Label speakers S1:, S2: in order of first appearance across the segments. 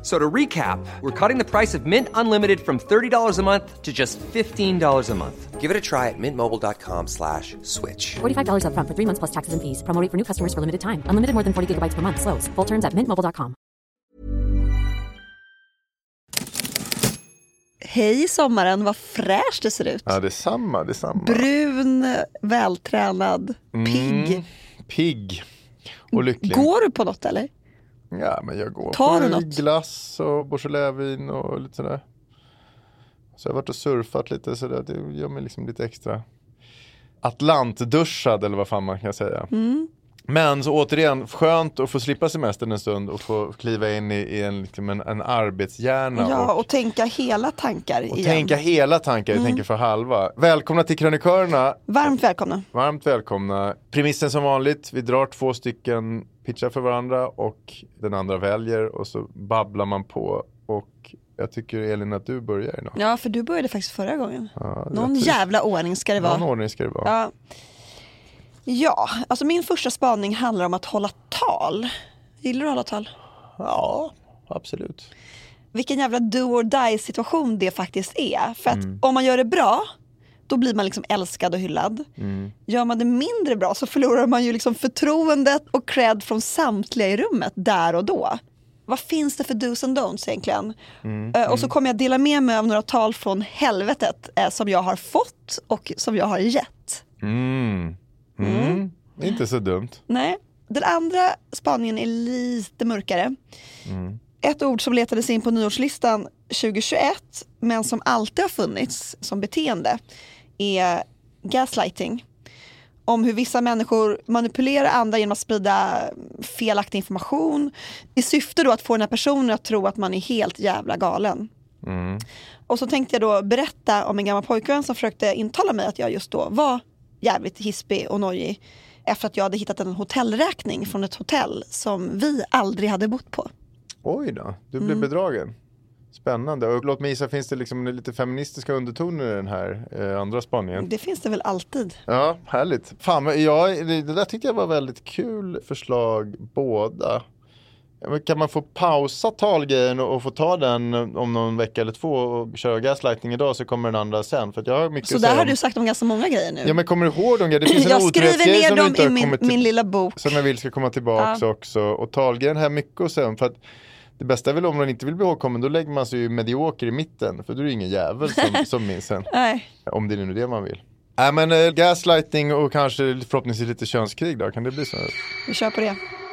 S1: F- So to recap, we're cutting the price of Mint Unlimited from $30 a month to just $15 a month. Give it a try at mintmobile.com slash switch.
S2: $45 upfront for three months plus taxes and fees. Promo rate for new customers for limited time. Unlimited more than 40 gigabytes per month. Slows. Full terms at mintmobile.com.
S3: Hej sommaren, vad fräscht det ser ut.
S4: Ja, detsamma, detsamma.
S3: Brun, vältränad, pigg.
S4: Mm, pigg och lycklig.
S3: Går du på något eller?
S4: Ja, men jag går
S3: Tar
S4: på
S3: du något?
S4: glass och Beaujolais-vin och lite sådär. Så jag har varit och surfat lite sådär. Det gör mig liksom lite extra Atlantduschad eller vad fan man kan säga.
S3: Mm.
S4: Men så återigen, skönt att få slippa semestern en stund och få kliva in i, i en, liksom en, en arbetshjärna.
S3: Ja,
S4: och,
S3: och tänka hela tankar
S4: och
S3: igen.
S4: tänka hela tankar, jag tänker för halva. Välkomna till krönikörerna.
S3: Varmt välkomna.
S4: Varmt välkomna. Premissen som vanligt, vi drar två stycken pitchar för varandra och den andra väljer och så babblar man på. Och jag tycker Elin att du börjar idag.
S3: Ja, för du började faktiskt förra gången.
S4: Ja,
S3: Någon jävla ordning ska det vara.
S4: Någon ordning ska det vara.
S3: Ja. ja, alltså min första spaning handlar om att hålla tal. Gillar du att hålla tal?
S4: Ja, absolut.
S3: Vilken jävla do or die situation det faktiskt är. För att
S4: Mm.
S3: om man gör det bra, då blir man liksom älskad och hyllad.
S4: Mm.
S3: Gör man det mindre bra så förlorar man ju liksom förtroendet och cred från samtliga i rummet där och då. Vad finns det för dos and don'ts egentligen?
S4: Mm.
S3: Eh, och så kommer jag dela med mig av några tal från helvetet eh, som jag har fått och som jag har gett.
S4: Mm. Mm. Inte så dumt.
S3: Nej. Den andra spaningen är lite mörkare. Ett ord som letades in på nyårslistan 2021 men som alltid har funnits som beteende är gaslighting. Om hur vissa människor manipulerar andra genom att sprida felaktig information i syfte då att få den här personen att tro att man är helt jävla galen. Och så tänkte jag då berätta om en gammal pojkvän som försökte intala mig att jag just då var jävligt hispig och nojig efter att jag hade hittat en hotellräkning från ett hotell som vi aldrig hade bott på.
S4: Oj då, du blev
S3: Mm.
S4: bedragen. Spännande. Och låt mig gissa, finns det liksom lite feministiska undertoner i den här eh, andra spaningen?
S3: Det finns det väl alltid.
S4: Ja, härligt. Fan, jag, det där tyckte jag var väldigt kul förslag båda. Ja, Kan man få pausa talgrejen och få ta den om någon vecka eller två och köra gaslightning idag så kommer den andra sen. För jag har mycket
S3: Så där har du sagt om ganska många grejer nu.
S4: Ja men kommer du ihåg de grejerna? Det finns en
S3: jag skriver ner dem i min,
S4: till-
S3: min lilla bok.
S4: som jag vill ska komma tillbaks också. Och talgrejen har jag mycket att säga om. För att det bästa är väl om man inte vill bli ihågkommen, då lägger man sig ju medioker i mitten. För då är det ingen jävel som, som minns sen.
S3: Nej.
S4: Om det är nu det man vill. Nej men eh, gaslighting och kanske förhoppningsvis lite könskrig då, kan det bli så?
S3: Vi kör på det.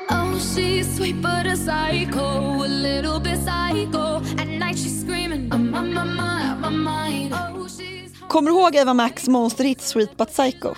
S5: Oh, she's sweet but a psycho, a little bit psycho. At night she's screaming, I'm on my mind, my mind. Oh, she's
S3: Kommer du ihåg Eva Max monsterhit Sweet But Psycho?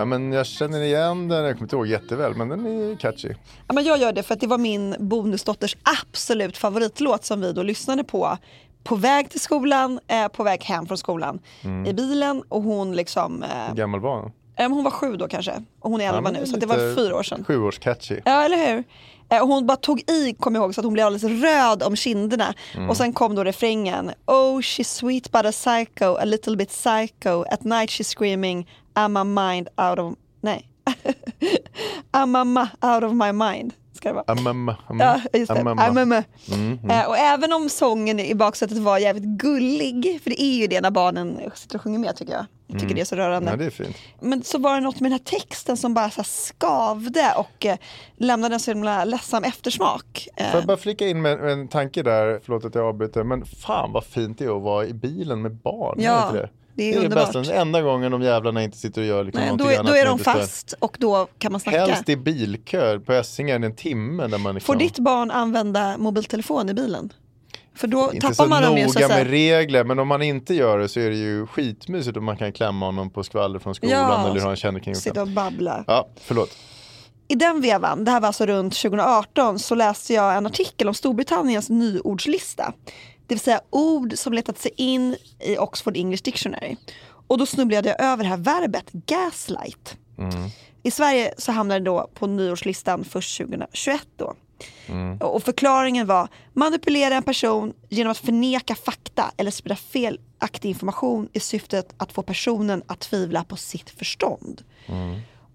S4: Ja men jag känner igen den, jag kommer inte ihåg jätteväl men den är catchy.
S3: Ja, men jag gör det för att det var min bonusdotters absolut favoritlåt som vi då lyssnade på på väg till skolan, eh, på väg hem från skolan i bilen och hon liksom, eh,
S4: Hur gammal var den?
S3: eh, hon var sju då kanske och hon är elva
S4: men
S3: nu så det var fyra år sedan.
S4: Sju års catchy.
S3: Ja eller hur? Eh, och hon bara tog i, kom jag ihåg, så att hon blev alldeles röd om kinderna. Och sen kom då refrängen. Oh she's sweet but a psycho, a little bit psycho. At night she's screaming I'm a mind out of, nej. I'm a ma out of my mind. ska det vara.
S4: Amama,
S3: Ja, just det.
S4: Amama. Mm,
S3: Eh, och även om sången i baksätet var jävligt gullig, för det är ju det när barnen sitter och sjunger med tycker jag. Jag tycker det är så rörande.
S4: Ja, det är fint.
S3: Men så var det något med den här texten som bara så skavde och eh, lämnade en så himla ledsam eftersmak. Eh,
S4: Får jag bara flika in med, med en tanke där, förlåt att jag avbryter, men fan vad fint det är att vara i bilen med barn.
S3: Ja,
S4: det, inte
S3: är
S4: det är
S3: underbart.
S4: bästa, den enda gången de jävlarna inte sitter och gör liksom
S3: nej, då, är, då är de
S4: inte
S3: fast och då kan man snacka.
S4: Helst i bilkö på Essingen en timme där man liksom
S3: Får ditt barn använda mobiltelefon i bilen? För då
S4: inte
S3: tappar man dem ju så
S4: noga med regler, men om man inte gör det så är det ju skitmysigt om man kan klämma honom på skvaller från skolan
S3: Ja,
S4: eller hur han känner kring
S3: Sitta och babbla.
S4: Ja, förlåt.
S3: I den vevan, det här var alltså runt 2018, så läste jag en artikel om Storbritanniens nyordslista. Det vill säga ord som letat sig in i Oxford English Dictionary. Och då snubblade jag över det här verbet gaslight. I Sverige så hamnade det då på nyårslistan först 2021 då. Och förklaringen var manipulera en person genom att förneka fakta eller sprida felaktig information i syftet att få personen att tvivla på sitt förstånd.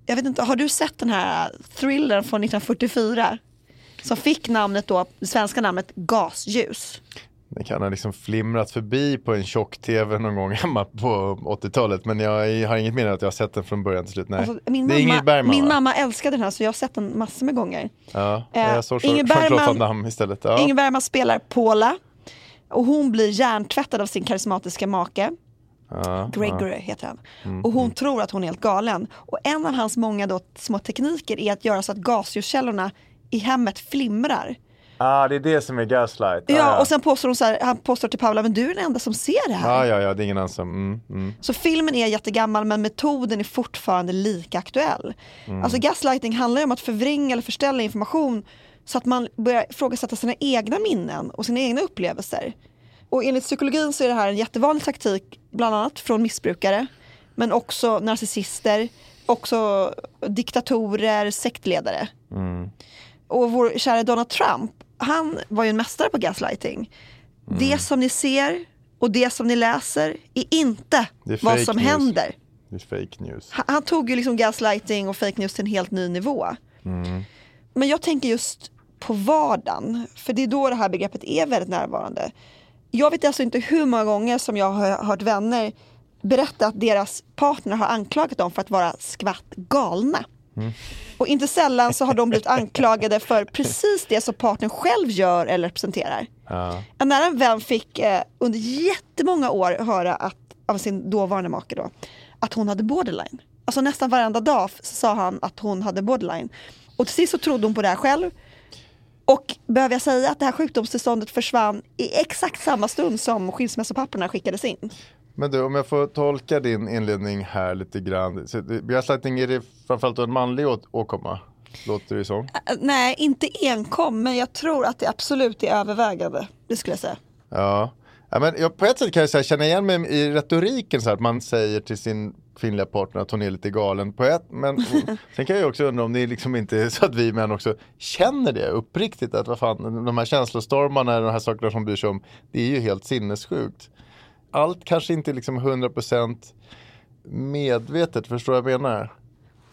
S3: Jag vet inte, har du sett den här thrillern från 1944? Som fick namnet då, det svenska namnet Gasljus.
S4: Det kan ha liksom flimrat förbi på en tjock-tv någon gång hemma på 80-talet. Men jag har inget minne att jag har sett den från början till slut. Nej.
S3: Alltså, min,
S4: det är
S3: mamma,
S4: Bergman
S3: min
S4: va?
S3: mamma älskade den här så jag har sett den massor med gånger.
S4: Ja,
S3: Eh,
S4: jag såg
S3: Ingrid
S4: Jean-Claude
S3: Bergman-
S4: istället. Ja.
S3: Ingrid Bergman spelar Paula. Och hon blir hjärntvättad av sin karismatiska make.
S4: Ja,
S3: Gregory heter han.
S4: Mm,
S3: Och hon tror att hon är helt galen. Och en av hans många då små tekniker är att göra så att gasljuskällorna i hemmet flimrar.
S4: Ah, det är det som är gaslight. Ah,
S3: Ja, och sen påstår hon så här, han påstår till Paula, men du är den enda som ser det här.
S4: Ja, ja, ja, det är ingen annan som... Mm, mm.
S3: Så filmen är jättegammal men metoden är fortfarande lika aktuell. Alltså gaslighting handlar ju om att förvränga eller förställa information så att man börjar ifrågasätta sina egna minnen och sina egna upplevelser. Och enligt psykologin så är det här en jättevanlig taktik, bland annat från missbrukare, men också narcissister, också diktatorer, sektledare. Och vår kära Donald Trump, han var ju en mästare på gaslighting. Det som ni ser och det som ni läser är inte
S4: är
S3: vad som
S4: news.
S3: händer.
S4: Det är fake news.
S3: Han, han tog ju liksom gaslighting och fake news till en helt ny nivå. Men jag tänker just på vardagen, för det är då det här begreppet är väldigt närvarande. Jag vet alltså inte hur många gånger som jag har hört vänner berätta att deras partner har anklagat dem för att vara skvatt galna. Och inte sällan så har de blivit anklagade för precis det som partnern själv gör eller representerar.
S4: Ja.
S3: En nära vän fick eh, under jättemånga år höra att, av sin dåvarande make då, att hon hade borderline. Alltså nästan varenda dag sa han att hon hade borderline. Och till sist så trodde hon på det här själv. Och behöver jag säga att det här sjukdomstillståndet försvann i exakt samma stund som skilsmässopapperna skickades in.
S4: Men du, om jag får tolka din inledning här lite grann. Så Gaslighting, är det framförallt en manlig å- åkomma? Låter det som.
S3: Eh, Nej, inte enkom, men jag tror att det absolut är övervägande. Det skulle jag säga.
S4: Ja. ja men jag, på ett sätt kan jag säga, känna igen mig i retoriken så här, att man säger till sin kvinnliga partner att hon är lite galen på ett. Men sen kan jag också undra om det är liksom inte är så att vi män också känner det uppriktigt. Att vad fan, de här känslostormarna, de här sakerna som bryr sig om, det är ju helt sinnessjukt. Allt kanske inte är liksom 100% medvetet, förstår vad jag menar?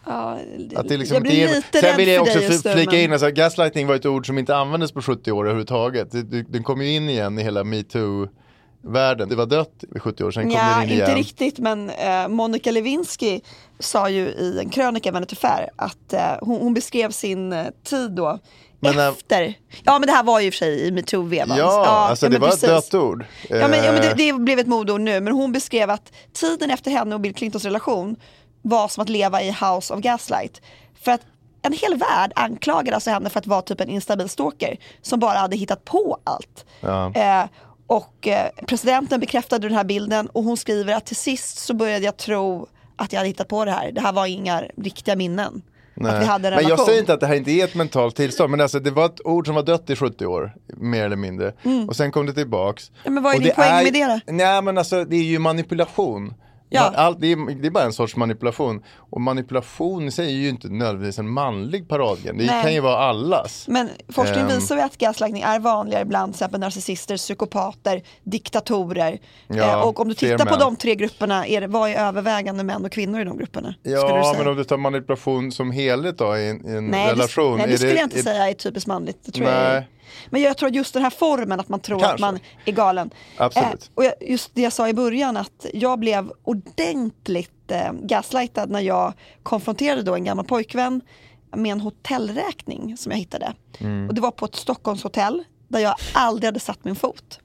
S3: Ja,
S4: Att det liksom
S3: jag blir
S4: inte är-
S3: lite
S4: Sen
S3: rädd
S4: vill jag också
S3: just
S4: flika
S3: men-
S4: in, alltså, gaslighting var ett ord som inte användes på 70 år överhuvudtaget. Det, det, den kom ju in igen i hela metoo-världen. Det var dött i 70 år, sen kom
S3: Ja,
S4: den in
S3: inte
S4: igen.
S3: riktigt men eh, Monica Lewinsky sa ju i en krönika Vanity Fair att eh, hon, hon beskrev sin eh, tid då
S4: Men, eh,
S3: efter, ja men det här var ju i och för sig i metoo-vevan.
S4: Ja, alltså det
S3: men
S4: var
S3: precis.
S4: ett dött ord.
S3: Ja men, ja, men det,
S4: Eh,
S3: det blev ett modeord nu, men hon beskrev att tiden efter henne och Bill Clintons relation var som att leva i House of Gaslight. För att en hel värld anklagade alltså henne för att vara typ en instabil stalker som bara hade hittat på allt.
S4: Ja.
S3: Eh, och eh, presidenten bekräftade den här bilden och hon skriver att till sist så började jag tro att jag hade hittat på det här. Det här var inga riktiga minnen. Att vi hade en
S4: men jag säger inte att det här inte är ett mentalt tillstånd, men alltså, det var ett ord som var dött i 70 år, mer eller mindre. Och sen kom det tillbaks.
S3: Mm. Ja, men vad är
S4: Och
S3: din poäng
S4: är,
S3: med det då?
S4: Nej men alltså det är ju manipulation.
S3: Ja.
S4: Allt, det, är, det är bara en sorts manipulation. Och manipulation i sig är ju inte nödvändigtvis en manlig paradgren. Det
S3: Nej.
S4: kan ju vara allas.
S3: Men forskning
S4: Ehm.
S3: visar ju att gaslightning är vanligare bland till exempel narcissister, psykopater, diktatorer.
S4: Ja,
S3: Eh, och om du tittar på de tre grupperna, är det, vad är övervägande män och kvinnor i de grupperna?
S4: Ja, men om du tar manipulation som helhet då i en, i en
S3: nej,
S4: relation.
S3: Det, nej, det skulle jag inte
S4: är-
S3: säga är typiskt manligt. Det tror jag
S4: Nej.
S3: är. Men jag tror att just den här formen att man tror att
S4: Kanske.
S3: man är galen.
S4: Absolut.
S3: Eh, och jag, just det jag sa i början att jag blev ordentligt eh, gaslightad när jag konfronterade då en gammal pojkvän med en hotellräkning som jag hittade.
S4: Mm.
S3: Och det var på ett Stockholmshotell där jag aldrig hade satt min fot.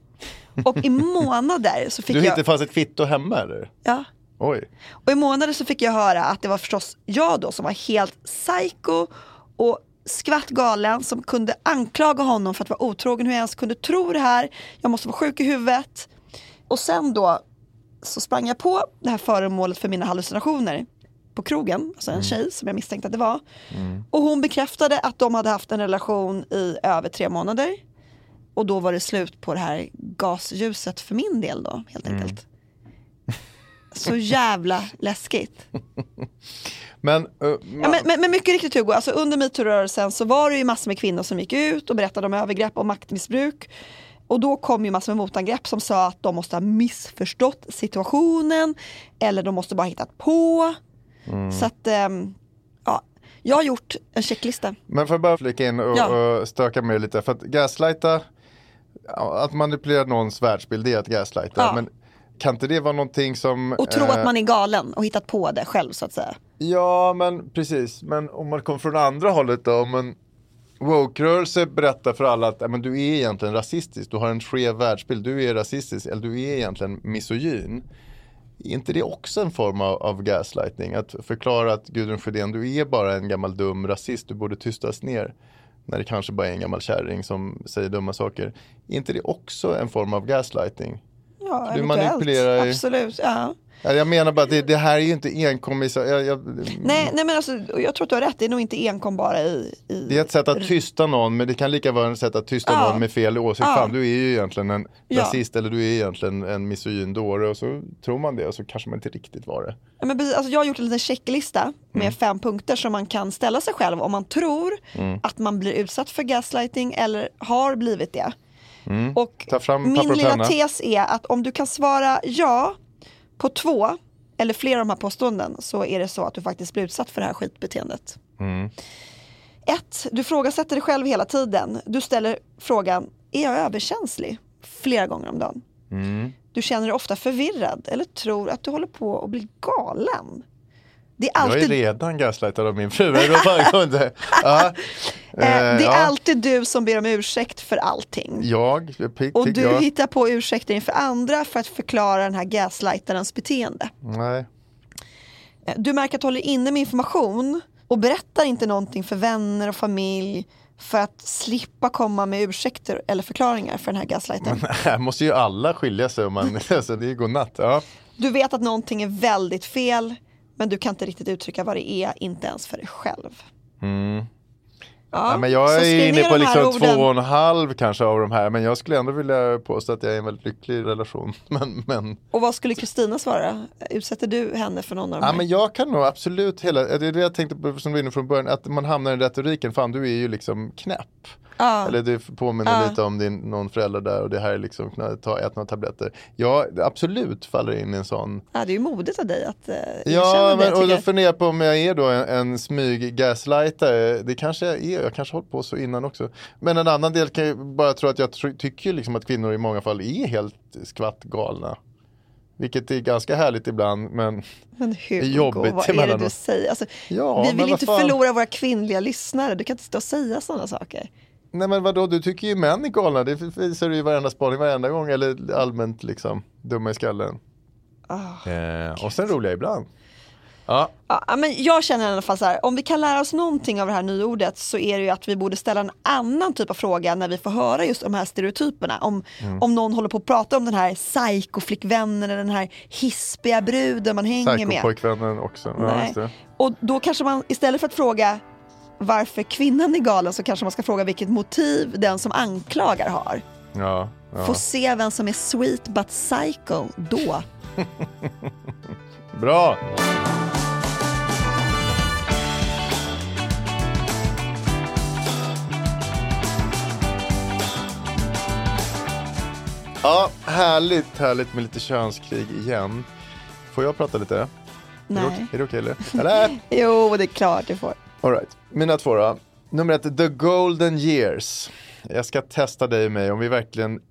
S3: Och i månader så fick
S4: Du
S3: jag...
S4: hittade fast ett kvitto hemma eller?
S3: Ja,
S4: Oj.
S3: och i månader så fick jag höra att det var förstås jag då som var helt psycho och skvatt galen som kunde anklaga honom för att vara otrogen. Hur jag ens kunde tro det här. Jag måste vara sjuk i huvudet. Och sen då så sprang jag på det här föremålet för mina hallucinationer på krogen, alltså en tjej som jag misstänkte att det var. Och hon bekräftade att de hade haft en relation i över tre månader. Och då var det slut på det här gasljuset för min del då, helt enkelt. Så jävla läskigt.
S4: Men, uh,
S3: Ja, men, men, men mycket riktigt Hugo, alltså under metoo-rörelsen så var det ju massor med kvinnor som gick ut och berättade om övergrepp och maktmissbruk. Och då kom ju massor med motangrepp som sa att de måste ha missförstått situationen eller de måste bara ha hittat på. Så att, ehm, ja, jag har gjort en checklista.
S4: Men får jag bara flika in och,
S3: Ja.
S4: och stöka med lite. För att gaslighta, att manipulera någons världsbild det är att gaslighta.
S3: Ja.
S4: Men kan inte det vara någonting som...
S3: Och tro
S4: eh,
S3: att man är galen och hittat på det själv så att säga.
S4: Ja, men precis. Men om man kommer från andra hållet då. Om en woke-rörelse berättar för alla att men du är egentligen rasistisk. Du har en skev världsbild. Du är rasistisk. Eller du är egentligen misogyn. Är inte det också en form av, av gaslighting? Att förklara att Gudrun Sjödén, du är bara en gammal dum rasist. Du borde tystas ner. När det kanske bara är en gammal kärring som säger dumma saker. Är inte det också en form av gaslighting?
S3: Ja,
S4: Du manipulerar
S3: Absolut, ja.
S4: Ja, Jag menar bara att det, det här är ju inte enkom i... Jag, jag,
S3: Nej, nej men alltså, och jag tror att du har rätt, det är nog inte enkom bara i... i
S4: Det är ett sätt att tysta någon men det kan lika vara ett sätt att tysta
S3: Ja.
S4: någon med fel åsikt.
S3: Ja.
S4: Fan du är ju egentligen en
S3: Ja.
S4: rasist eller du är egentligen en misogyn dåre och så tror man det och så kanske man inte riktigt var det.
S3: Ja, men precis, alltså jag har gjort en liten checklista med
S4: Mm.
S3: fem punkter som man kan ställa sig själv om man tror
S4: Mm.
S3: att man blir utsatt för gaslighting eller har blivit det. Och
S4: Mm. Papper
S3: min
S4: och
S3: lilla tes är att om du kan svara ja på två eller flera av de här påståenden så är det så att du faktiskt blir utsatt för det här skitbeteendet.
S4: Mm.
S3: Ett, du frågasätter dig själv hela tiden. Du ställer frågan, är jag överkänslig? Flera gånger om dagen.
S4: Mm.
S3: Du känner dig ofta förvirrad eller tror att du håller på att bli galen. Det är
S4: Jag är
S3: alltid,
S4: redan gaslightad av min fru. Ja.
S3: eh, det är
S4: ja.
S3: alltid du som ber om ursäkt för allting.
S4: Jag, pick,
S3: Och du
S4: jag.
S3: hittar på ursäkter inför andra för att förklara den här gaslightarens beteende.
S4: Nej.
S3: Eh, Du märker att du håller inne med information och berättar inte någonting för vänner och familj för att slippa komma med ursäkter eller förklaringar för den här gaslighten.
S4: Här måste ju alla skilja sig om man, alltså det är godnatt. Ja.
S3: Du vet att någonting är väldigt fel men du kan inte riktigt uttrycka vad det är, inte ens för dig själv.
S4: Mm.
S3: Ja,
S4: Ja, men jag är inne på liksom
S3: orden.
S4: två och en halv kanske av de här. Men jag skulle ändå vilja påstå att jag är i en väldigt lycklig relation. Men, men,
S3: Och vad skulle Kristina svara? Utsätter du henne för någon av de
S4: ja,
S3: här?
S4: men jag kan nog absolut hela, det är det jag tänkte på som du var inne från början, att man hamnar i retoriken, fan du är ju liksom knäpp.
S3: Ja.
S4: Eller det påminner
S3: Ja.
S4: lite om din, någon förälder där och det här är liksom, kunna ta ett några tabletter. Jag absolut faller in i en sån
S3: Ja, det är ju modigt av dig att uh,
S4: Ja,
S3: det.
S4: men, och
S3: tycker
S4: då
S3: jag.
S4: funderar på om jag är då en, en smyg gaslightare. Det kanske jag är, jag kanske har hållit på så innan också. Men en annan del kan jag bara tro att jag tr- tycker liksom att kvinnor i många fall är helt skvatt galna. Vilket är ganska härligt ibland, men
S3: Men Hugo,
S4: jobbigt
S3: vad är det du säger? Alltså,
S4: Ja,
S3: vi vill inte förlora våra kvinnliga lyssnare. Du kan inte stå och säga sådana saker.
S4: Nej men vadå, du tycker ju män är galna. Det visar du i varenda spaning varenda gång, eller allmänt liksom dumma i skallen.
S3: Ah,
S4: eh, och sen roliga ibland. Ja,
S3: Ja, men jag känner i alla fall så här, om vi kan lära oss någonting av det här nyordet så är det ju att vi borde ställa en annan typ av fråga när vi får höra just de här stereotyperna. Om,
S4: Mm.
S3: om någon håller på att prata om den här psykoflickvännen eller den här hispiga bruden man hänger med.
S4: psykopojkvännen också. Ja.
S3: Och då kanske man istället för att fråga varför kvinnan är galen så kanske man ska fråga vilket motiv den som anklagar har.
S4: Ja, ja.
S3: Få se vem som är sweet but psycho då.
S4: Bra! Ja, härligt, härligt med lite könskrig igen. Får jag prata lite?
S3: Nej.
S4: Är det okej eller? Eller?
S3: Jo, det är klart du får.
S4: All right. Mina två då. Nummer ett, The Golden Years. Jag ska testa dig och mig om vi verkligen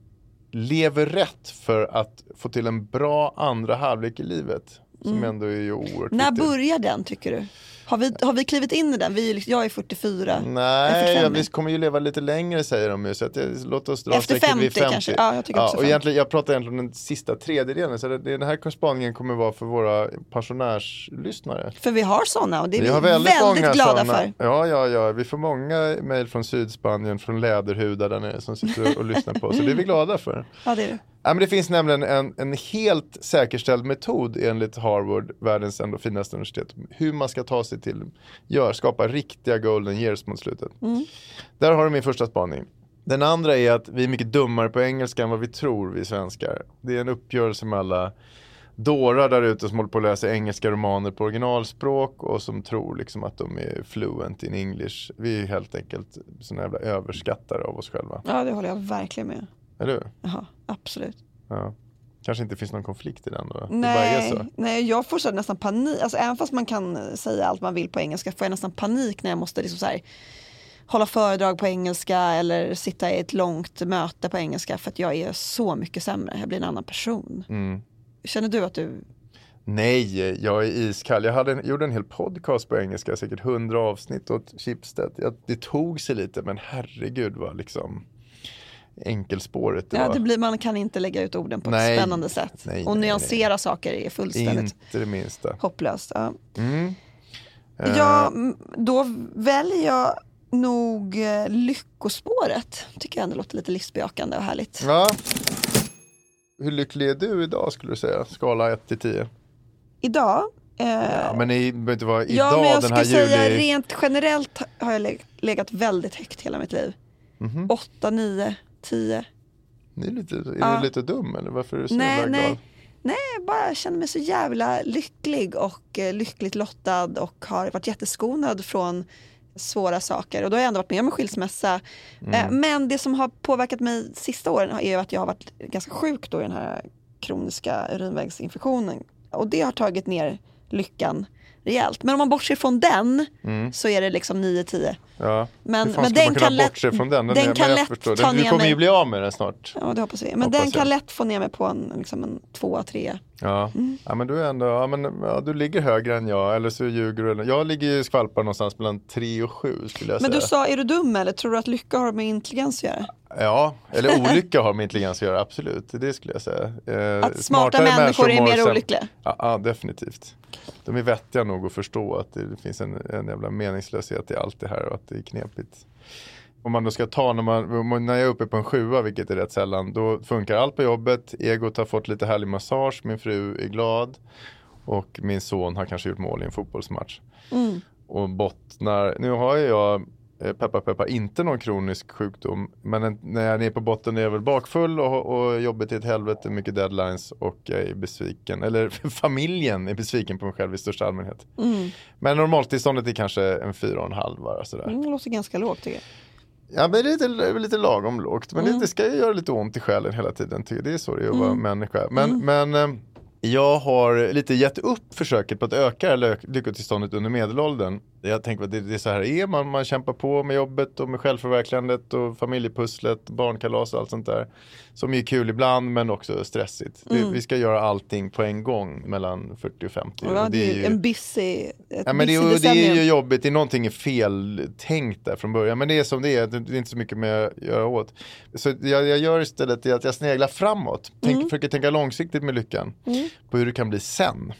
S4: lever rätt för att få till en bra andra halvlek i livet. Som ändå är ju oerhört
S3: När
S4: viktigt.
S3: börjar den tycker du? Har vi, har vi klivit in i den? Vi är, liksom- jag är 44. Jag är
S4: Nej,
S3: 45
S4: ja, vi kommer ju leva lite längre säger de ju. Så att låt oss dra
S3: Efter
S4: strecket vid
S3: 50 kanske. Ja, jag tycker också
S4: och
S3: 50.
S4: egentligen, Jag pratar egentligen om den sista tredjedelen. Så det, den här spaningen kommer vara för våra pensionärslyssnare.
S3: För vi har sådana och det är
S4: Vi
S3: vi
S4: har
S3: väldigt,
S4: väldigt,
S3: glada
S4: såna.
S3: för.
S4: Ja, ja, ja. Vi får många mejl från Sydspanien, från läderhudar där nere som sitter och lyssnar på oss. Så det är vi glada för.
S3: Ja, det är det.
S4: Ja, men det finns nämligen en, en helt säkerställd metod enligt Harvard, världens ändå finaste universitet, hur man ska ta sig till, gör, skapa riktiga golden years mot slutet. Där har du min första spaning. Den andra är att vi är mycket dummare på engelska än vad vi tror, vi svenskar. Det är en uppgörelse med alla dårar där ute som håller på att läsa engelska romaner på originalspråk och som tror liksom att de är fluent in English. Vi är helt enkelt såna jävla överskattare av oss själva.
S3: Ja, det håller jag verkligen med.
S4: Eller hur?
S3: Jaha, absolut.
S4: Ja. Kanske inte finns någon konflikt i den då?
S3: Nej, nej, jag får så nästan panik. Alltså, även fast man kan säga allt man vill på engelska får jag nästan panik när jag måste liksom så här, hålla föredrag på engelska eller sitta i ett långt möte på engelska för att jag är så mycket sämre. Jag blir en annan person.
S4: Mm.
S3: Känner du att du...
S4: Nej, jag är iskall. Jag hade en, gjorde en hel podcast på engelska, säkert hundra avsnitt åt Schibsted. Jag, det tog sig lite, men herregud vad liksom enkelspåret det
S3: Ja, det blir, man kan inte lägga ut orden på ett
S4: Nej,
S3: spännande sätt.
S4: nej,
S3: och
S4: nej,
S3: nyansera saker är fullständigt
S4: Inte det minsta.
S3: hopplöst. Ja.
S4: Mm. Eh,
S3: Ja, m- då väljer jag nog eh, lyckospåret. Tycker jag ändå låter lite livsbejakande och härligt.
S4: ja. Hur lycklig är du idag skulle du säga? Skala 1 till 10.
S3: Idag, eh,
S4: Ja, men det behöver inte vara idag
S3: ja, men jag
S4: den här
S3: skulle säga
S4: juli.
S3: rent generellt har jag leg- legat väldigt högt hela mitt liv.
S4: Mhm.
S3: 8, 9, 10.
S4: Ni är, lite, är
S3: Ja.
S4: du lite dum eller varför är du så
S3: Nej,
S4: jävla
S3: nej.
S4: glad?
S3: Nej, jag bara känner mig så jävla lycklig och eh, lyckligt lottad och har varit jätteskonad från svåra saker. Och då har jag ändå varit med om en skilsmässa.
S4: Mm.
S3: Eh, Men det som har påverkat mig sista åren är ju att jag har varit ganska sjuk då i den här kroniska urinvägsinfektionen. Och det har tagit ner lyckan rejält. Men om man bortser från den så är det liksom 9-10.
S4: Ja.
S3: Men- men den kan lätt-
S4: den?
S3: den
S4: är-
S3: kan
S4: men
S3: lätt
S4: förstår.
S3: ta
S4: Den- Du
S3: ner
S4: kommer ju bli av med den snart.
S3: Ja, det hoppas vi. Men
S4: Hoppas
S3: den kan
S4: jag.
S3: lätt få ner mig på en, liksom en 2-3.
S4: Ja. ja, men du är ändå, ja, men, ja, du ligger högre än jag, eller så ljuger du. eller- Jag ligger ju skvalpar någonstans mellan 3 och 7 skulle jag
S3: Men
S4: säga.
S3: du sa, är du dum eller tror du att lycka har med intelligens att göra?
S4: Ja, eller olycka har med intelligens att göra, absolut. Det skulle jag säga. Eh,
S3: Att smarta människor är mer olyckliga?
S4: Ja, ja, definitivt. De är vettiga nog att förstå att det finns en, en jävla meningslöshet i allt det här och att det är knepigt. Om man då ska ta, när, man, när jag är uppe på en sjua, vilket är rätt sällan, då funkar allt på jobbet, egot har fått lite härlig massage, min fru är glad och min son har kanske gjort mål i en fotbollsmatch. Och bottnar, nu har jag peppa peppa inte någon kronisk sjukdom men en, när jag är nere på botten är jag väl bakfull och, och jobbet är ett helvete, mycket deadlines och jag är besviken, eller familjen är besviken på mig själv i största allmänhet. Men normaltillståndet är kanske en fyra och en halv bara sådär.
S3: Mm, det låter ganska lågt tycker jag.
S4: Ja men det är lite, lite lagom lågt. Men det, det ska ju göra lite ont i själen hela tiden. Det är så det är att vara människa. Men, men eh, jag har lite gett upp försöket på att öka lyckotillståndet under medelåldern. Jag tänker att det, det är så här det är. Man, man kämpar på med jobbet och med självförverkligandet och familjepusslet, barnkalas och allt sånt där. Som är kul ibland men också stressigt. Det, vi ska göra allting på en gång mellan 40 och 50.
S3: Ja,
S4: Och
S3: det är ju en busy, ett
S4: Ja, men det,
S3: busy
S4: det
S3: decennium.
S4: är ju jobbigt, det är någonting är fel tänkt där från början. Men det är som det är, det är inte så mycket med att göra åt. Så jag, jag gör istället att jag sneglar framåt. Tänk,
S3: Mm.
S4: Försöker tänka långsiktigt med lyckan. På hur det kan bli sen.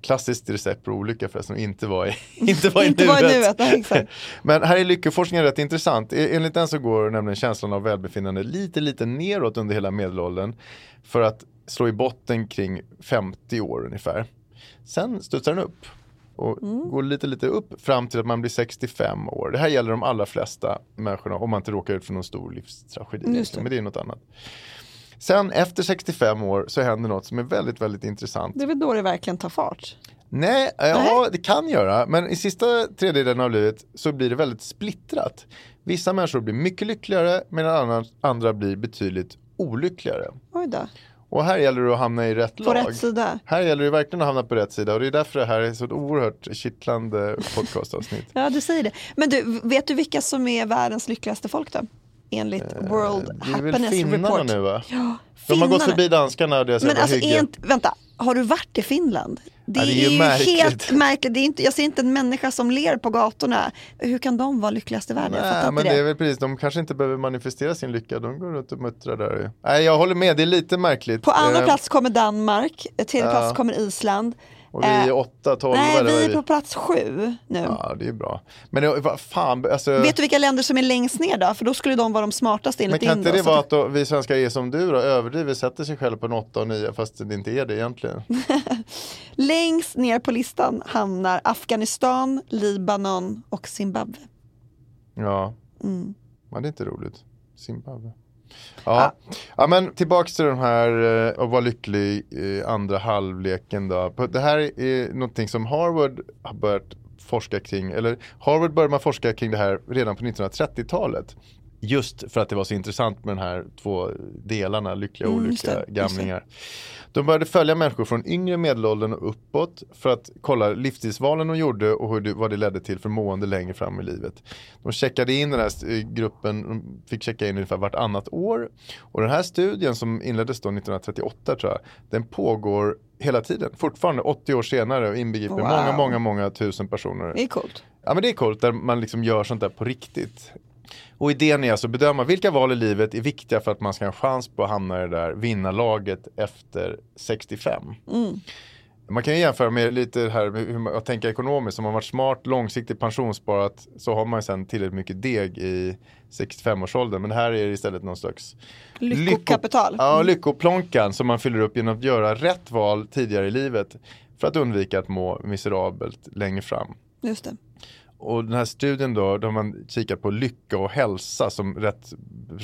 S4: Klassiskt recept på olycka förresten, och inte vara i, inte vara i
S3: Inte vara i nuet, nej.
S4: Men här är lyckoforskningen rätt intressant. E- Enligt den så går nämligen känslan av välbefinnande lite, lite neråt under hela medelåldern. För att slå i botten kring 50 år ungefär. Sen studsar den upp och
S3: Mm.
S4: går lite, lite upp fram till att man blir 65 år. Det här gäller de allra flesta människorna om man inte råkar ut för någon stor livstragedi. Men det är något annat. Sen efter 65 år så händer något som är väldigt, väldigt intressant.
S3: Det är väl då det verkligen tar fart.
S4: Nej, ja det kan göra. Men i sista tredjedelen av livet så blir det väldigt splittrat. Vissa människor blir mycket lyckligare medan andra, andra blir betydligt olyckligare.
S3: Oj då.
S4: Och här gäller det att hamna i rätt
S3: På
S4: lag.
S3: rätt sida.
S4: Här gäller det verkligen att hamna på rätt sida och det är därför det här är så ett oerhört kittlande podcastavsnitt.
S3: Ja, du säger det. Men du, vet du vilka som är världens lyckligaste folk då? Enligt World
S4: Eh, Det är väl
S3: Happiness
S4: finnarna
S3: Report.
S4: nu va?
S3: Ja,
S4: De har gått förbi danskarna och deras
S3: Men alltså,
S4: hygge.
S3: inte, vänta, har du varit i Finland? Det,
S4: Ja, det är
S3: är
S4: ju märkligt.
S3: helt märkligt. Det är inte, jag ser inte en människa som ler på gatorna. Hur kan de vara lyckligast i världen?
S4: Nej, men
S3: det.
S4: det är väl precis, de kanske inte behöver manifestera sin lycka, de går runt och muttrar där. Nej, jag håller med, det är lite märkligt.
S3: På andra
S4: Eh,
S3: plats kommer Danmark, tredje
S4: Ja.
S3: plats kommer Island.
S4: Och vi är
S3: Eh,
S4: 8, 12
S3: Nej, vi
S4: är
S3: på plats sju nu.
S4: Ja, det är bra. Men vad fan, alltså,
S3: Vet du vilka länder som är längst ner då? För då skulle de vara de smartaste
S4: men
S3: enligt
S4: kan
S3: din
S4: inte det vara
S3: att-
S4: då, vi svenskar är som du då, överdriver, sätter sig själv på en 8 och 9 fast det inte är det egentligen?
S3: Längst ner på listan hamnar Afghanistan, Libanon och Zimbabwe.
S4: Ja,
S3: Mm.
S4: men det är inte roligt. Zimbabwe. Ja. ja, men tillbaks till den här eh, att vara lycklig i andra halvleken då. Det här är någonting som Harvard har börjat forska kring, eller Harvard började man forska kring det här redan på 1930-talet. Just för att det var så intressant med de här två delarna, lyckliga och
S3: Mm,
S4: olyckliga
S3: det,
S4: gamlingar. De började följa människor från yngre medelåldern och uppåt för att kolla livsstilsvalen de gjorde och hur det, vad det ledde till för mående längre fram i livet. De checkade in den här eh, gruppen, de fick checka in ungefär vartannat år. Och den här studien som inleddes då 1938 tror jag, den pågår hela tiden, fortfarande 80 år senare och inbegriper
S3: Wow.
S4: många, många, många tusen personer.
S3: Det är coolt.
S4: Ja men det är coolt där man liksom gör sånt där på riktigt. Och idén är alltså att bedöma vilka val i livet är viktiga för att man ska ha en chans på att hamna i det där vinnarlaget efter 65. Man kan ju jämföra med lite här med hur man, tänka ekonomiskt. Om man varit smart, långsiktigt pensionssparat så har man sen tillräckligt mycket deg i 65-årsåldern. Men här är det istället någon slags
S3: Lyckokapital.
S4: Ja,
S3: Mm.
S4: lyckoplånkan som man fyller upp genom att göra rätt val tidigare i livet. För att undvika att må miserabelt längre fram.
S3: Just det.
S4: Och den här studien då, då har man kikat på lycka och hälsa som rätt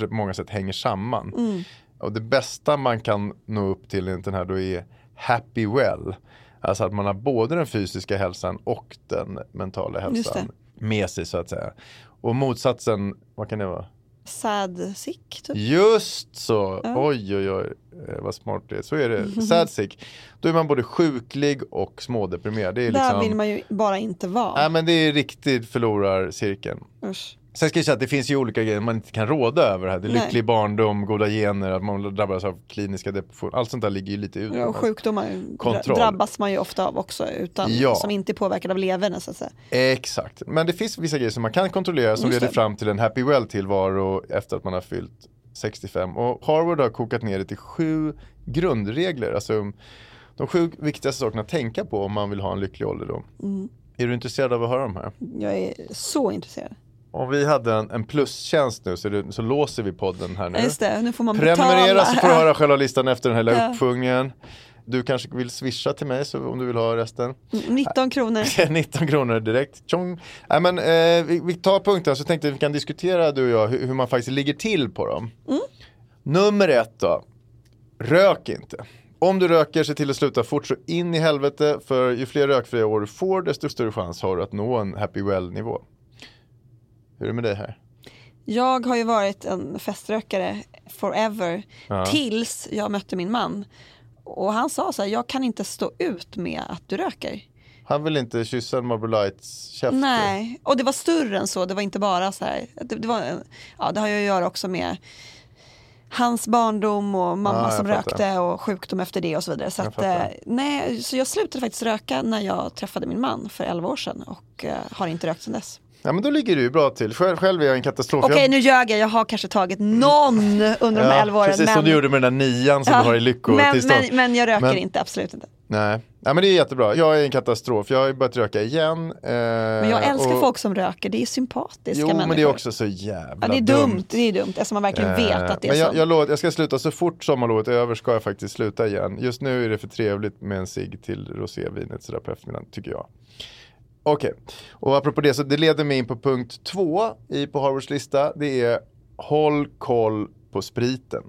S4: på många sätt hänger samman.
S3: Mm.
S4: Och det bästa man kan nå upp till enligt den här då är happy well. Alltså att man har både den fysiska hälsan och den mentala hälsan med sig så att säga. Och motsatsen, vad kan det vara?
S3: Sad sick, typ.
S4: Just så, oj oj oj eh, vad smart det är. Så är det, sad sick. Då är man både sjuklig och smådeprimerad. Det är
S3: Där
S4: liksom,
S3: vill man ju bara inte vara.
S4: Nej men det är riktigt förlorarcirkeln.
S3: Usch.
S4: Sen ska jag säga att det finns ju olika grejer man inte kan råda över här. Det är
S3: Nej.
S4: lycklig barndom, goda gener, att man drabbas av kliniska depressioner. Allt sånt där ligger ju lite ut.
S3: Ja, och sjukdomar
S4: Kontroll.
S3: drabbas man ju ofta av också utan,
S4: Ja.
S3: som inte är påverkade av levern så att säga.
S4: Exakt, men det finns vissa grejer som man kan kontrollera som
S3: Just
S4: leder
S3: det.
S4: fram till en happy well tillvaro efter att man har fyllt 65. Och Harvard har kokat ner det till sju grundregler. Alltså de sju viktigaste sakerna att tänka på om man vill ha en lycklig ålderdom.
S3: Mm.
S4: Är du intresserad av att höra de här?
S3: Jag är så intresserad.
S4: Om vi hade en, en plustjänst nu så, det, så låser vi podden här nu.
S3: Just det, nu får man
S4: Prenumerera
S3: betala.
S4: så får du höra själva listan efter den här lilla
S3: Ja.
S4: uppfungningen. Du kanske vill swisha till mig så om du vill ha resten.
S3: 19 kronor.
S4: 19 kronor direkt. Tjong. Nej, men, eh, vi, vi tar punkten så tänkte vi kan diskutera du och jag hur, hur man faktiskt ligger till på dem. Nummer ett då. Rök inte. Om du röker, se till att sluta fort så in i helvete. För ju fler rökfria år du får, desto större chans har du att nå en happy well-nivå. Hur är det med dig här?
S3: Jag har ju varit en feströkare forever
S4: Ja.
S3: tills jag mötte min man. Och han sa så här, jag kan inte stå ut med att du röker.
S4: Han vill inte kyssa en Marlboro Lights käft.
S3: Nej, och det var större än så. Det var inte bara så här. Det, det, var, ja, det har ju att göra också med hans barndom och mamma
S4: jag
S3: som
S4: fattar.
S3: rökte och sjukdom efter det och så vidare. Så,
S4: Jag
S3: att, eh, nej, så jag slutade faktiskt röka när jag träffade min man för 11 år sedan och eh, har inte rökt sedan dess.
S4: Ja men då ligger du ju bra till. Själv, själv är jag en katastrof.
S3: Okej
S4: jag...
S3: nu ljög jag, jag har kanske tagit någon under de här 11 åren.
S4: Precis
S3: men...
S4: som du gjorde med den där nian som
S3: Ja,
S4: du har i
S3: men,
S4: lyckotillstånd.
S3: men, men jag röker
S4: Men-
S3: inte, absolut inte.
S4: Nej. Nej men det är jättebra. Jag är en katastrof. Jag har ju börjat röka igen. eh,
S3: Men jag älskar
S4: och...
S3: folk som röker, det är sympatiska
S4: Jo
S3: människor.
S4: men det är också så jävla
S3: ja, det är dumt. det är dumt eftersom man verkligen
S4: Eh,
S3: vet att det är
S4: men jag,
S3: så.
S4: jag, lovar, jag ska sluta så fort sommarlovet är över ska jag faktiskt sluta igen. Just nu är det för trevligt med en cigg till rosévinet sådär på eftermiddagen tycker jag. Okej, och apropå det så det leder mig in på punkt två i på Harvards lista. Det är håll koll på spriten.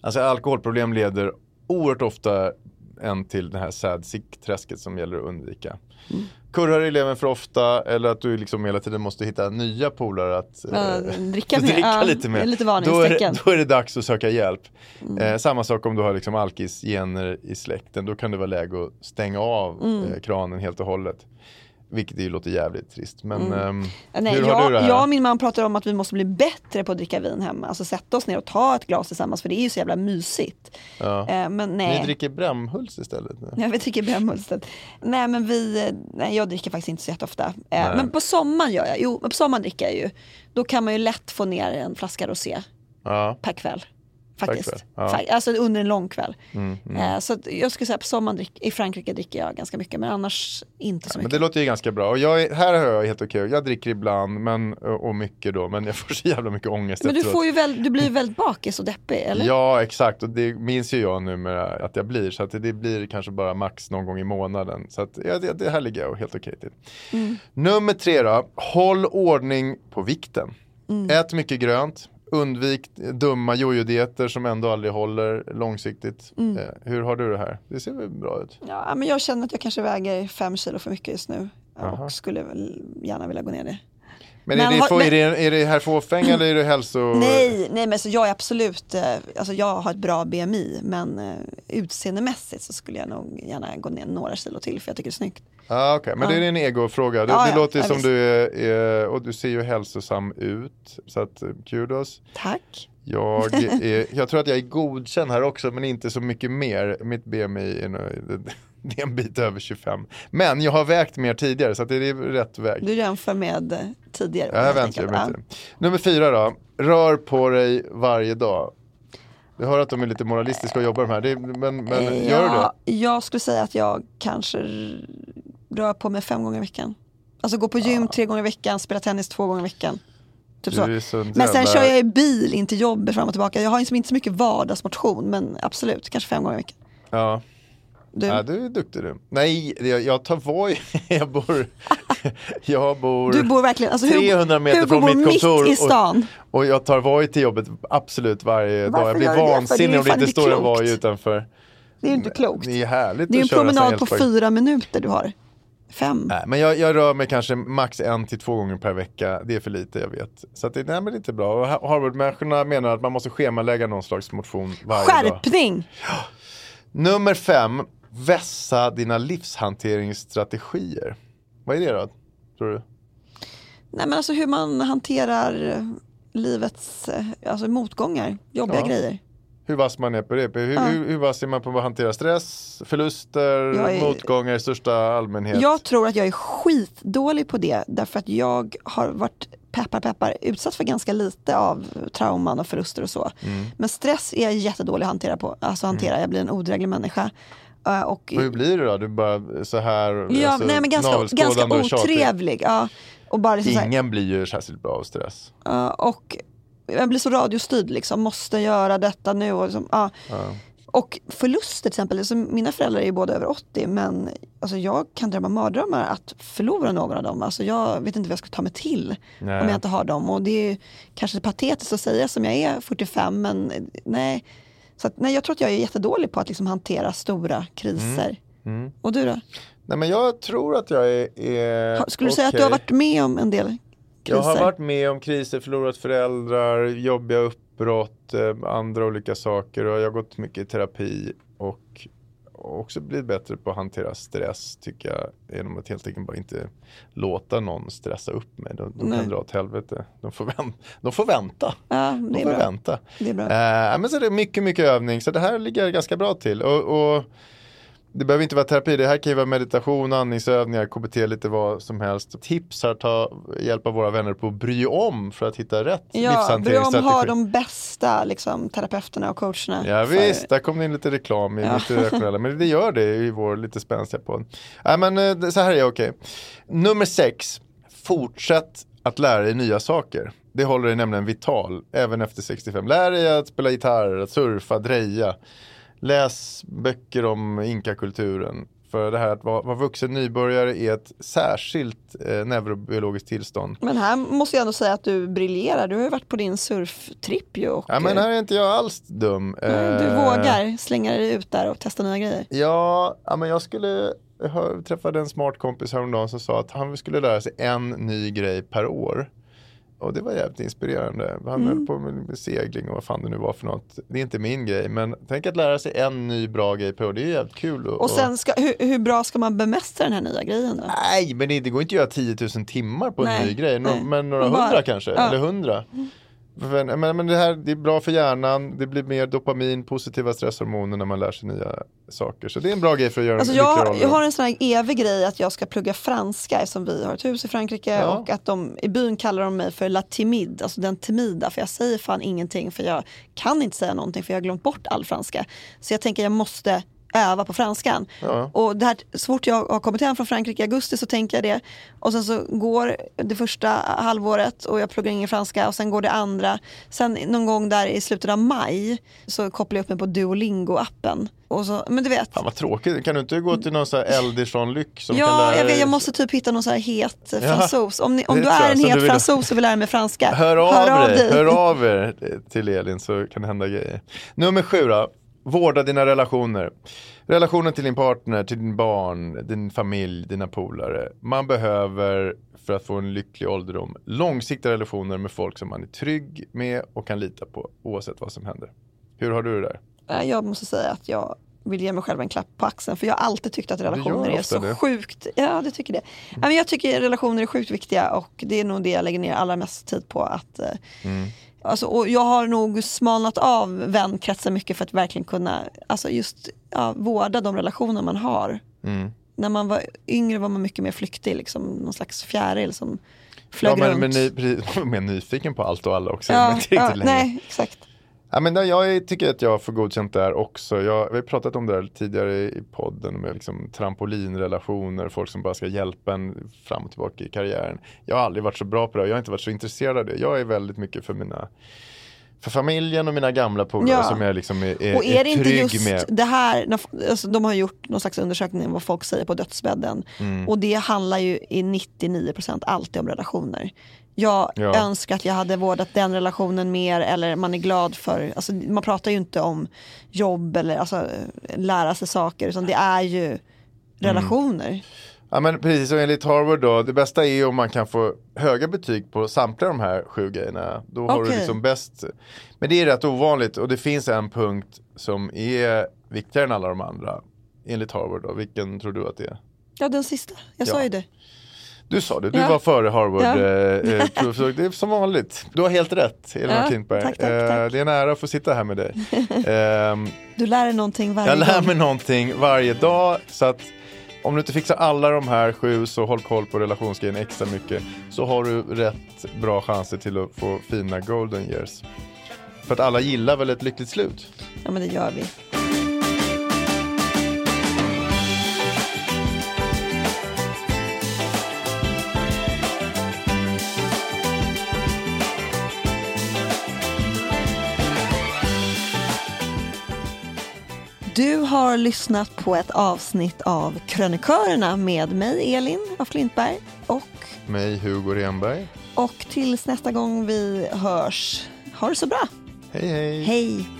S4: Alltså alkoholproblem leder oerhört ofta en till det här sad sick-träsket som gäller att undvika.
S3: Mm.
S4: Kurrar eleven för ofta eller att du liksom hela tiden måste hitta nya polare att eh,
S3: dricka. Ja,
S4: lite
S3: är lite
S4: då, är det.
S3: Mm.
S4: då är det dags att söka hjälp. Eh, samma sak om du har liksom alkisgener i släkten. Då kan det vara läge att stänga av
S3: Mm.
S4: eh, kranen helt och hållet. Vilket ju låter jävligt trist. Men
S3: Mm. Nej,
S4: hur
S3: jag,
S4: har du det här?
S3: jag och min man pratar om att vi måste bli bättre på att dricka vin hemma. Alltså sätta oss ner och ta ett glas tillsammans för det är ju så jävla mysigt.
S4: Ja.
S3: Eh, men nej.
S4: Ni dricker Brämhults istället nu?
S3: Ja, vi dricker Brännhultsted. Nej men vi, eh, nej jag dricker faktiskt inte så jätteofta. Eh, men på sommaren gör jag, jo på sommaren dricker jag ju. Då kan man ju lätt få ner en flaska rosé
S4: Ja.
S3: per kväll. Faktiskt.
S4: ja.
S3: Alltså under en lång kväll.
S4: Mm,
S3: Eh, så jag skulle säga på sommaren drick, i Frankrike dricker jag ganska mycket men annars inte så
S4: Men
S3: mycket.
S4: det låter ju ganska bra. Och jag, är- här har jag helt okej. Jag dricker ibland men, och mycket då. Men jag får så jävla mycket ångest
S3: Men du, får ju väl, du blir ju väldigt bakis och deppig eller?
S4: Ja exakt och det minns ju jag numera att jag blir. Så att det blir kanske bara max någon gång i månaden. Så att ja, det, det här ligger jag helt okej till.
S3: Mm.
S4: Nummer tre då. Håll ordning på vikten.
S3: Mm.
S4: Ät mycket grönt. Undvik dumma jojo-dieter som ändå aldrig håller långsiktigt.
S3: Mm.
S4: Eh, hur har du det här? Det ser väl bra ut?
S3: Ja, men jag känner att jag kanske väger fem kilo för mycket just nu.
S4: Jaha.
S3: Och skulle väl gärna vilja gå ner det.
S4: Men, är, det,
S3: har- men-
S4: är, det, är det här fåfäng eller är det hälso...
S3: Nej, nej men så jag är absolut, eh, alltså jag har ett bra BMI men eh, utseendemässigt så skulle jag nog gärna gå ner några kilo till för jag tycker det är snyggt.
S4: Ah, Okej, men det är en egofråga. Det,
S3: Ja,
S4: det
S3: ja,
S4: låter
S3: ja,
S4: som
S3: visst.
S4: du är, är, och du ser ju hälsosam ut. Så att eh, kudos.
S3: Tack.
S4: Jag, är, jag tror att jag är godkänd här också men inte så mycket mer. Mitt BMI är, nog- det, är en bit över 25. Men jag har vägt mer tidigare så det är rätt väg.
S3: Du jämför med eh, tidigare.
S4: Ja, jag väntar,
S3: enkelt.
S4: väntar. Nummer fyra då. Rör på dig varje dag. Jag hör att de är lite moralistiska och jobbar de här. Det, men men
S3: Ja.
S4: gör du det?
S3: Ja, Jag skulle säga att jag kanske rör på mig fem gånger i veckan. Alltså gå på gym tre gånger i veckan, spela tennis två gånger i veckan. Typ Men sen
S4: jävla-
S3: kör jag i bil in till jobbet fram och tillbaka. Jag har liksom inte så mycket vardagsmotion men absolut, kanske fem gånger i veckan.
S4: Ja.
S3: Du?
S4: Ja, du är duktig du. Nej, jag, jag tar Voi. jag bor... jag bor...
S3: Du bor verkligen, alltså,
S4: 300 meter
S3: Hugo
S4: från mitt kontor.
S3: mitt i stan.
S4: Och, och jag tar Voi till jobbet absolut varje
S3: Varför
S4: dag. Jag blir vansinnig om det inte står en. Voi utanför.
S3: Det är ju inte klokt.
S4: Det är härligt
S3: Det är en promenad på fyra minuter du har. Fem.
S4: Nej, men jag, jag rör mig kanske max en till två gånger per vecka. Det är för lite, jag vet. Så att det, nej, men det är inte bra. Och Ha- Harvard-människorna menar att man måste schemalägga någon slags motion varje dag.
S3: Skärpning!
S4: Nummer fem, vässa dina livshanteringsstrategier. Vad är det då, tror du?
S3: Nej men alltså hur man hanterar eh, livets eh, alltså motgångar, jobbiga
S4: Ja.
S3: grejer.
S4: Hur vass man är på det? Hur,
S3: Ja.
S4: hur, hur vass är man på att hantera stress, förluster,
S3: är-
S4: motgångar i största allmänhet?
S3: Jag tror att jag är skitdålig på det därför att jag har varit peppar peppar utsatt för ganska lite av trauman och förluster och så.
S4: Mm.
S3: Men stress är jag jättedålig att hantera på. Alltså hantera, jag blir en odräglig människa. Eh, och,
S4: Och hur blir det då? Du bara så här
S3: ja,
S4: alltså,
S3: nej, men ganska, ganska otrevlig. Ja. Och, bara liksom här,
S4: Ingen blir ju särskilt bra av stress.
S3: Ja, och jag blir så radiostyrd liksom, måste göra detta nu. Och, liksom, ja. och förluster till exempel, alltså, mina föräldrar är ju båda över 80 men alltså, jag kan drömma mardrömmar att förlora någon av dem. Alltså, jag vet inte vad jag ska ta mig till
S4: Nej.
S3: om jag inte har dem. Och det är ju kanske patetiskt att säga som jag är 45 men eh, nej. Så att, nej, jag tror att jag är jättedålig på att liksom, hantera stora kriser.
S4: Mm.
S3: Och du då?
S4: Nej men jag tror att jag är, är
S3: Skulle du säga att du har varit med om en del kriser?
S4: Jag har varit med om kriser, förlorat föräldrar, jobbiga uppbrott, eh, andra olika saker och jag har gått mycket i terapi och också blivit bättre på att hantera stress tycker jag genom att helt enkelt bara inte låta någon stressa upp mig. De, de kan dra åt helvete. De får, vänt, de får vänta.
S3: Ja,
S4: De får
S3: bra.
S4: vänta.
S3: Det är bra.
S4: Eh, men så det är mycket, mycket övning. Så det här ligger ganska bra till. Och, och det behöver inte vara terapi. Det här kan ju vara meditation, andningsövningar, KBT, lite vad som helst. Tips här, ta hjälp av våra vänner på att bry om för att hitta rätt
S3: Ja, bry om
S4: livshanteringsstrategi.
S3: har de bästa liksom, terapeuterna och coacherna.
S4: Ja
S3: för-
S4: visst, där kom det in lite reklam i
S3: Ja.
S4: mitt redaktionella. Men det gör det i vår lite spänstiga podd. Nej men eh, så här är jag okej. Nummer sex, fortsätt att lära dig nya saker. Det håller dig nämligen vital, även efter 65. Lär dig att spela gitarr, att surfa, dreja. Läs böcker om inkakulturen. För det här att vara, vara vuxen nybörjare är ett särskilt eh, neurobiologiskt tillstånd.
S3: Men här måste jag ändå säga att du briljerar. Du har ju varit på din surftripp ju. Och,
S4: Ja men här är inte jag alls dum.
S3: eh, du
S4: Eh,
S3: vågar slänga dig ut där och testa nya grejer.
S4: Ja, ja men jag skulle jag träffade en smart kompis häromdagen som sa att han skulle lära sig en ny grej per år. Och det var jävligt inspirerande. Han
S3: Mm.
S4: höll på med, segling och vad fan det nu var för något. Det är inte min grej, men tänk att lära sig en ny bra grej per år. Det är jävligt kul. Och,
S3: Och sen, ska, hur, hur bra ska man bemästra den här nya grejen då?
S4: Nej, men det, det går inte att göra 10 000 timmar på en
S3: Nej,
S4: ny grej.
S3: Nej.
S4: men några hundra kanske,
S3: ja.
S4: eller hundra. Men, men, men det här det är bra för hjärnan, det blir mer dopamin, positiva stresshormoner när man lär sig nya saker. Så det är en bra grej för att göra
S3: Alltså jag, jag har en sån här evig grej att jag ska plugga franska eftersom vi har ett hus i Frankrike
S4: Ja.
S3: och att de i byn kallar de mig för la timide, alltså den timida för jag säger fan ingenting för jag kan inte säga någonting för jag har glömt bort all franska. Så jag tänker jag måste öva på franskan.
S4: Ja.
S3: Och det här, så fort jag har kommit hem från Frankrike i augusti så tänker jag det. Och sen så går det första halvåret och jag pluggar ingen franska och sen går det andra. Sen någon gång där i slutet av maj så kopplar jag upp mig på Duolingo-appen. Och så, men du vet.
S4: Fan vad tråkigt, kan du inte gå till någon sån här Eldishon Lyck som kan
S3: Ja,
S4: lära
S3: jag, vet, jag måste typ hitta någon så här het
S4: Ja,
S3: fransos. Om, ni, om du är en het
S4: vill-
S3: fransos och vill lära mig franska,
S4: Hör av, dig,
S3: dig.
S4: hör av er till Elin så kan det hända grejer. Nummer sju då, vårda dina relationer. Relationen till din partner, till din barn, din familj, dina polare. Man behöver för att få en lycklig ålderdom långsiktiga relationer med folk som man är trygg med och kan lita på oavsett vad som händer. Hur har du det där?
S3: Nej, Jag måste säga att jag vill ge mig själv en klapp på axeln för jag har alltid tyckt att relationer är så
S4: det.
S3: sjukt, ja det tycker det. Men jag tycker relationer är sjukt viktiga och det är nog det jag lägger ner allra mest tid på. Att, eh,
S4: Mm.
S3: Alltså, och jag har nog smalnat av vänkretsen mycket för att verkligen kunna alltså just, ja, vårda de relationer man har.
S4: Mm.
S3: När man var yngre var man mycket mer flyktig, liksom, någon slags fjäril som flög
S4: Ja, men,
S3: runt.
S4: men ny, precis, mer nyfiken på allt och alla också.
S3: ja, ja, nej, exakt.
S4: Ja, men där, jag tycker att jag får godkänt där också. Jag, vi har pratat om det här tidigare i podden med liksom trampolinrelationer, folk som bara ska hjälpa en fram och tillbaka i karriären. Jag har aldrig varit så bra på det, jag har inte varit så intresserad av det. Jag är väldigt mycket för mina för familjen och mina gamla polare
S3: Ja.
S4: som jag liksom är, är,
S3: Och är det inte just
S4: med.
S3: det här, när- alltså, de har gjort någon slags undersökning om vad folk säger på dödsbädden.
S4: Mm.
S3: Och det handlar ju i 99% alltid om relationer. Jag
S4: Ja.
S3: önskar att jag hade vårdat den relationen mer eller man är glad för, alltså, man pratar ju inte om jobb eller alltså, lära sig saker utan det är
S4: Mm.
S3: ju relationer.
S4: Ja men precis, och enligt Harvard då, det bästa är om man kan få höga betyg på samtliga de här sju grejerna. Då har du liksom bäst. Men det är rätt ovanligt och det finns en punkt som är viktigare än alla de andra. Enligt Harvard då, vilken tror du att det är?
S3: Ja den sista, jag
S4: Ja.
S3: sa ju det.
S4: Du sa det, du
S3: Ja.
S4: var före Harvard.
S3: Ja.
S4: eh, eh, det är som vanligt. Du har helt rätt, Elina
S3: Ja,
S4: Klintberg.
S3: tack, tack,
S4: Eh,
S3: tack.
S4: Det är en ära att få sitta här med dig. Ehm,
S3: Du lär dig någonting varje
S4: jag lär mig någonting varje dag. Så att om du inte fixar alla de här sju så håll koll på relationsgrejen extra mycket. Så har du rätt bra chanser till att få fina golden years. För att alla gillar väl ett lyckligt slut?
S3: Ja men det gör vi. Du har lyssnat på ett avsnitt av Krönikörerna med mig Elin af Klintberg och,
S4: Mig, Hugo Renberg.
S3: och tills nästa gång vi hörs, ha det så bra.
S4: Hej hej!
S3: Hej!